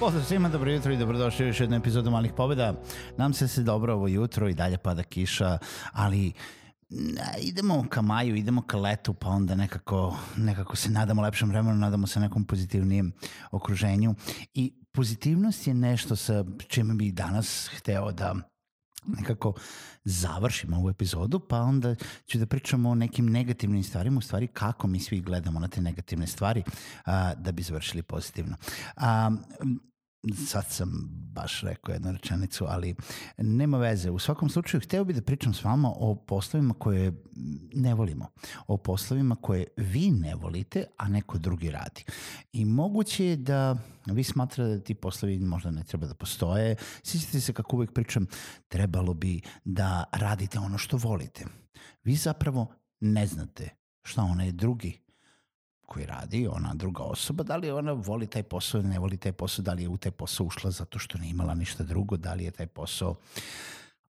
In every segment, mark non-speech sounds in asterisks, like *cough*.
Pozdrav svima, dobro jutro i dobrodošli u još jednu epizodu Malih pobjeda. Nam se se dobro ovo jutro i dalje pada kiša, ali idemo ka maju, idemo ka letu, pa onda nekako, nekako se nadamo lepšem vremenu, nadamo se nekom pozitivnijem okruženju. I pozitivnost je nešto sa čime bi danas hteo da nekako završimo ovu epizodu, pa onda ću da pričamo o nekim negativnim stvarima, u stvari kako mi svi gledamo na te negativne stvari a, da bi završili pozitivno. A, sad sam baš rekao jednu rečenicu, ali nema veze. U svakom slučaju, hteo bih da pričam s vama o poslovima koje ne volimo. O poslovima koje vi ne volite, a neko drugi radi. I moguće je da vi smatrate da ti poslovi možda ne treba da postoje. Sjećate se kako uvek pričam, trebalo bi da radite ono što volite. Vi zapravo ne znate šta onaj drugi koji radi, ona druga osoba, da li ona voli taj posao ne voli taj posao, da li je u taj posao ušla zato što ne imala ništa drugo, da li je taj posao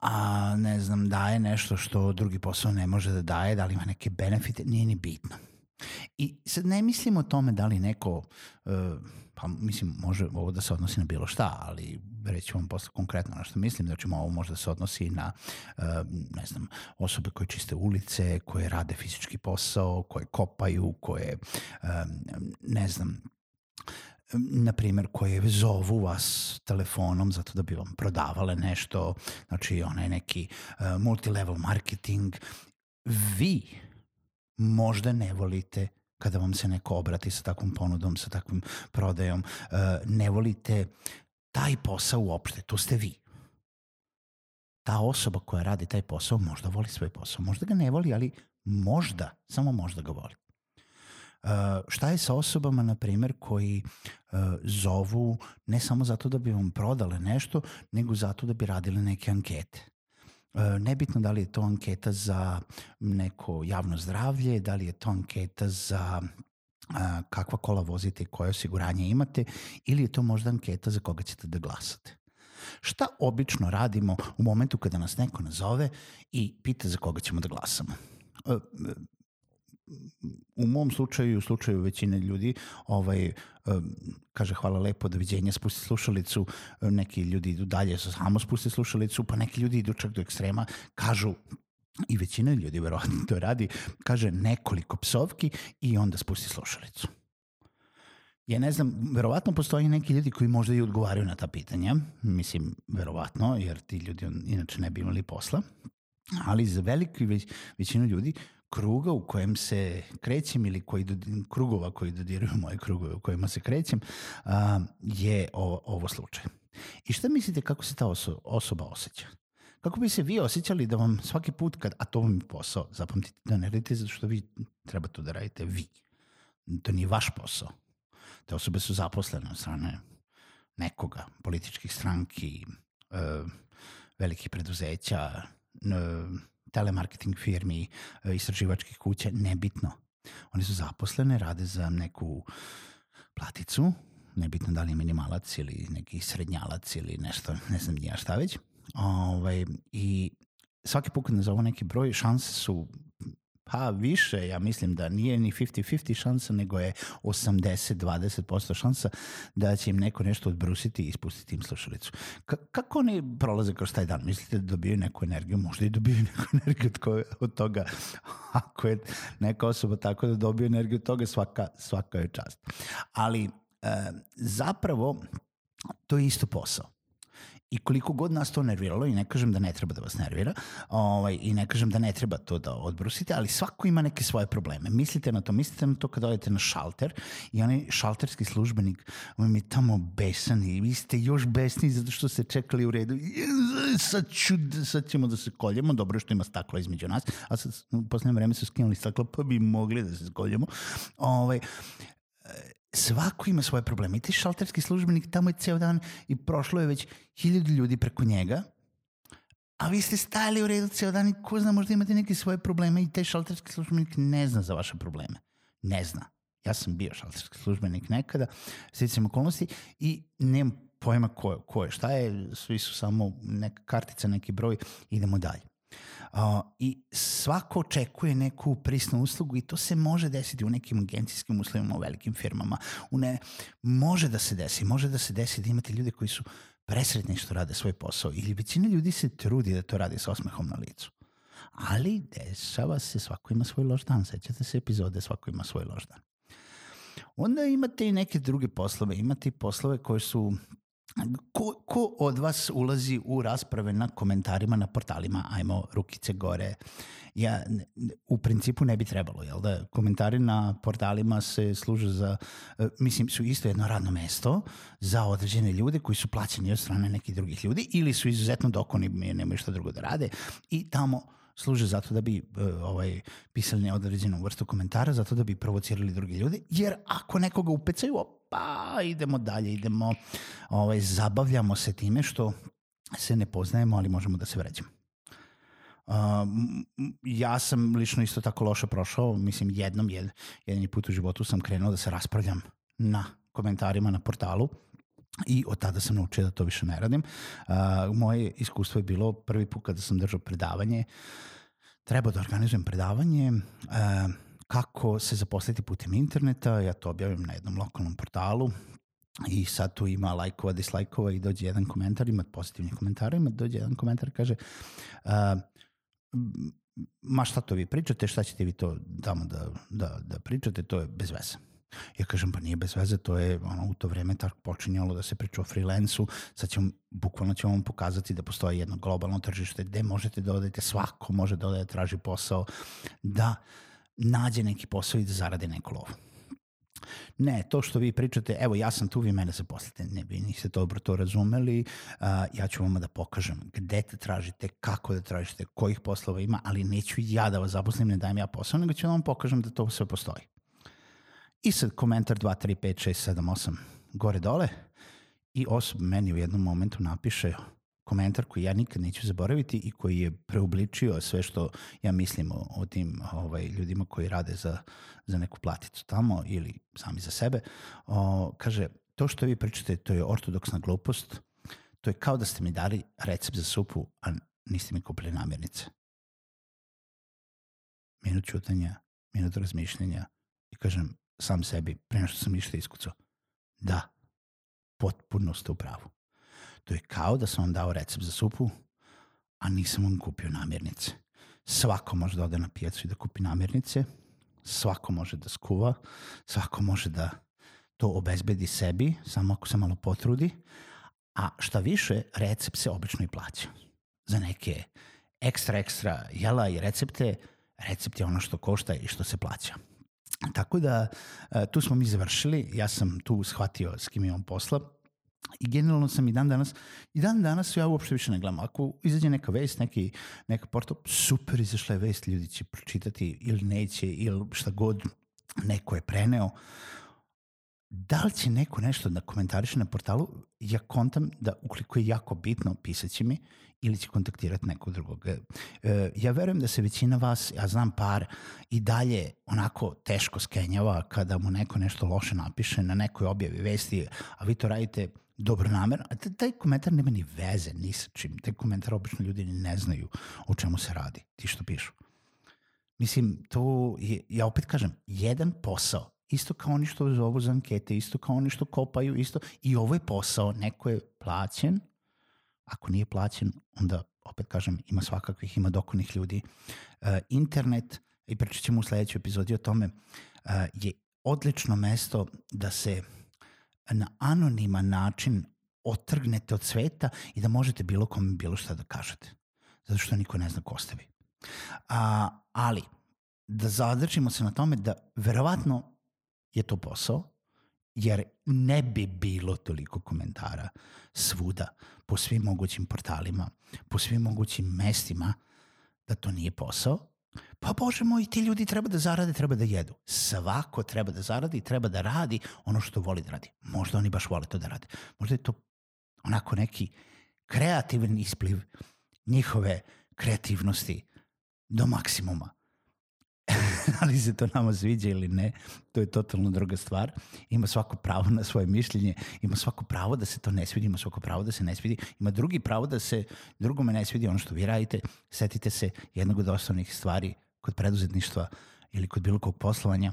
a ne znam, daje nešto što drugi posao ne može da daje, da li ima neke benefite, nije ni bitno. I sad ne mislim o tome da li neko, uh, pa mislim, može ovo da se odnosi na bilo šta, ali reći vam posle konkretno na što mislim, znači ovo možda se odnosi na, uh, ne znam, osobe koje čiste ulice, koje rade fizički posao, koje kopaju, koje, ne znam, na primjer, koje zovu vas telefonom zato da bi vam prodavale nešto, znači onaj neki uh, multilevel marketing, vi možda ne volite kada vam se neko obrati sa takvom ponudom, sa takvom prodajom, uh, ne volite taj posao uopšte, to ste vi. Ta osoba koja radi taj posao možda voli svoj posao, možda ga ne voli, ali možda, samo možda ga voli. Uh, šta je sa osobama, na primer, koji uh, zovu ne samo zato da bi vam prodale nešto, nego zato da bi radili neke ankete. Uh, nebitno da li je to anketa za neko javno zdravlje, da li je to anketa za kakva kola vozite i koje osiguranje imate ili je to možda anketa za koga ćete da glasate. Šta obično radimo u momentu kada nas neko nazove i pita za koga ćemo da glasamo? E, u mom slučaju i u slučaju većine ljudi ovaj, e, kaže hvala lepo, doviđenja, spusti slušalicu, neki ljudi idu dalje, samo spusti slušalicu, pa neki ljudi idu čak do ekstrema, kažu i većina ljudi verovatno to radi, kaže nekoliko psovki i onda spusti slušalicu. Ja ne znam, verovatno postoji neki ljudi koji možda i odgovaraju na ta pitanja, mislim, verovatno, jer ti ljudi inače ne bi imali posla, ali za veliku već, većinu ljudi kruga u kojem se krećem ili koji, krugova koji dodiruju moje krugove u kojima se krećem a, je ovo, ovo slučaj. I šta mislite kako se ta oso, osoba osjeća? Kako bi se vi osjećali da vam svaki put kad, a to vam je posao, zapamtite da ne radite zato što vi treba to da radite vi. To nije vaš posao. Te osobe su zaposlene od strane nekoga, političkih stranki, e, velikih preduzeća, telemarketing firmi, e, istraživačkih kuća, nebitno. Oni su zaposlene, rade za neku platicu, nebitno da li je minimalac ili neki srednjalac ili nešto, ne znam nija šta već. Ovaj, I svaki put kad nazovu neki broj, šanse su pa više, ja mislim da nije ni 50-50 šansa, nego je 80-20% šansa da će im neko nešto odbrusiti i ispustiti im slušalicu. K kako oni prolaze kroz taj dan? Mislite da dobiju neku energiju? Možda i dobiju *laughs* neku energiju od, od toga. Ako je neka osoba tako da dobiju energiju od toga, svaka, svaka je čast. Ali e, zapravo to je isto posao. I koliko god nas to nerviralo, i ne kažem da ne treba da vas nervira, ovaj, i ne kažem da ne treba to da odbrusite, ali svako ima neke svoje probleme. Mislite na to, mislite na to kad odete na šalter i onaj šalterski službenik vam je tamo besan i vi ste još besni zato što ste čekali u redu. Sad, ću, sad ćemo da se koljemo, dobro što ima staklo između nas, a sad u poslednje vreme su skinuli staklo pa bi mogli da se koljemo. Ovaj, svako ima svoje probleme. I ti šalterski službenik tamo je ceo dan i prošlo je već hiljadu ljudi preko njega, a vi ste stajali u redu ceo dan i ko zna, možda imate neke svoje probleme i taj šalterski službenik ne zna za vaše probleme. Ne zna. Ja sam bio šalterski službenik nekada, sticam okolnosti i nemam pojma ko, ko je, šta je, svi su samo neka kartica, neki broj, idemo dalje. Uh, I svako očekuje neku prisnu uslugu i to se može desiti u nekim agencijskim uslovima u velikim firmama. U ne, može da se desi, može da se desi da imate ljude koji su presretni što rade svoj posao ili većina ljudi se trudi da to radi sa osmehom na licu. Ali dešava se, svako ima svoj loš dan. Sećate se epizode, svako ima svoj loš dan. Onda imate i neke druge poslove. Imate i poslove koje su Ko, ko od vas ulazi u rasprave na komentarima na portalima, ajmo rukice gore, ja u principu ne bi trebalo, jel da? Komentari na portalima se služe za, e, mislim su isto jedno radno mesto za određene ljude koji su plaćeni od strane nekih drugih ljudi ili su izuzetno dokoni jer nemaju šta drugo da rade i tamo služe zato da bi uh, ovaj, pisali određenu vrstu komentara, zato da bi provocirali drugi ljudi, jer ako nekoga upecaju, pa idemo dalje, idemo, ovaj, zabavljamo se time što se ne poznajemo, ali možemo da se vređamo. Uh, ja sam lično isto tako loše prošao, mislim jednom, jed, jedini put u životu sam krenuo da se raspravljam na komentarima na portalu i od tada sam naučio da to više ne radim. Uh, moje iskustvo je bilo prvi put kada sam držao predavanje, treba da organizujem predavanje, uh, kako se zaposliti putem interneta, ja to objavim na jednom lokalnom portalu i sad tu ima lajkova, dislajkova i dođe jedan komentar, ima pozitivni komentar, ima dođe jedan komentar, kaže uh, ma šta to vi pričate, šta ćete vi to tamo da, da, da pričate, to je bez veze. Ja kažem, pa nije bez veze, to je ono, u to vreme tako počinjalo da se priča o freelansu, sad ćemo, bukvalno ćemo vam pokazati da postoji jedno globalno tržište gde možete da odete, svako može da ode da traži posao, da nađe neki posao i da zarade neku lovu. Ne, to što vi pričate, evo ja sam tu, vi mene zaposlite, ne bi niste dobro to razumeli, uh, ja ću vam da pokažem gde te tražite, kako da tražite, kojih poslova ima, ali neću ja da vas zaposlim, ne dajem ja posao, nego ću da vam pokažem da to sve postoji. I sad komentar 2, 3, 5, 6, 7, 8, gore dole i osoba meni u jednom momentu napiše komentar koji ja nikad neću zaboraviti i koji je preobličio sve što ja mislim o, o tim ovaj, ljudima koji rade za, za neku platicu tamo ili sami za sebe. O, kaže, to što vi pričate, to je ortodoksna glupost, to je kao da ste mi dali recept za supu, a niste mi kupili namirnice. Minut čutanja, minut razmišljenja i kažem sam sebi, pre što sam ništa iskucao, da, potpuno ste u pravu. To je kao da sam vam dao recept za supu, a nisam vam kupio namirnice. Svako može da ode na pijacu i da kupi namirnice, svako može da skuva, svako može da to obezbedi sebi, samo ako se malo potrudi, a šta više, recept se obično i plaća. Za neke ekstra, ekstra jela i recepte, recept je ono što košta i što se plaća. Tako da, e, tu smo mi završili, ja sam tu shvatio s kim imam posla, I generalno sam i dan danas, i dan danas ja uopšte više ne gledam. Ako izađe neka vest, neki, neka portal, super izašla je vest, ljudi će pročitati ili neće, ili šta god neko je preneo. Da li će neko nešto da komentariše na portalu, ja kontam da ukoliko je jako bitno, pisat će mi ili će kontaktirati nekog drugog. E, e, ja verujem da se većina vas, ja znam par, i dalje onako teško skenjava kada mu neko nešto loše napiše na nekoj objavi vesti, a vi to radite dobro namerno. A taj komentar nema ni veze ni sa čim. Taj komentar obično ljudi ne znaju o čemu se radi, ti što pišu. Mislim, to je, ja opet kažem, jedan posao, isto kao oni što zovu za ankete, isto kao oni što kopaju, isto, i ovo je posao, neko je plaćen, ako nije plaćen, onda opet kažem, ima svakakvih, ima dokonih ljudi. Uh, internet, i pričat ćemo u sledećoj epizodi o tome, uh, je odlično mesto da se na anoniman način otrgnete od sveta i da možete bilo kome bilo šta da kažete. Zato što niko ne zna ko ste vi. A, ali, da zadržimo se na tome da verovatno je to posao, jer ne bi bilo toliko komentara svuda, po svim mogućim portalima, po svim mogućim mestima, da to nije posao, Pa bože moj, ti ljudi treba da zarade, treba da jedu. Svako treba da zaradi, treba da radi ono što voli da radi. Možda oni baš vole to da rade. Možda je to onako neki kreativan ispliv njihove kreativnosti do maksimuma. *laughs* ali se to nama sviđa ili ne, to je totalno druga stvar. Ima svako pravo na svoje mišljenje, ima svako pravo da se to ne svidi, ima svako pravo da se ne svidi, ima drugi pravo da se drugome ne svidi ono što vi radite. Setite se jednog od osnovnih stvari kod preduzetništva ili kod bilo kog poslovanja,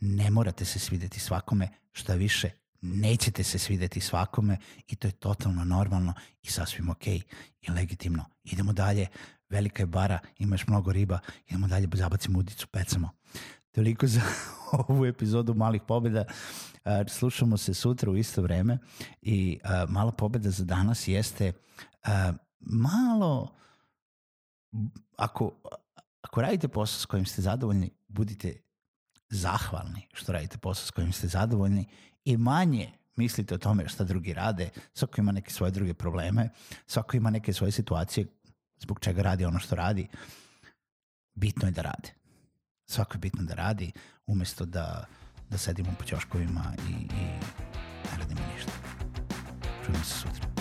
ne morate se svideti svakome, šta više, nećete se svideti svakome i to je totalno normalno i sasvim ok i legitimno. Idemo dalje, velika je bara, imaš mnogo riba, idemo dalje, zabacimo udicu, pecamo. Toliko za *laughs* ovu epizodu Malih pobjeda. Slušamo se sutra u isto vreme i mala pobjeda za danas jeste malo ako, ako radite posao s kojim ste zadovoljni, budite zahvalni što radite posao s kojim ste zadovoljni i manje mislite o tome šta drugi rade. Svako ima neke svoje druge probleme, svako ima neke svoje situacije zbog čega radi ono što radi. Bitno je da rade. Svako je bitno da radi umesto da, da sedimo po ćoškovima i, i ne radimo ništa. Čujemo se sutra.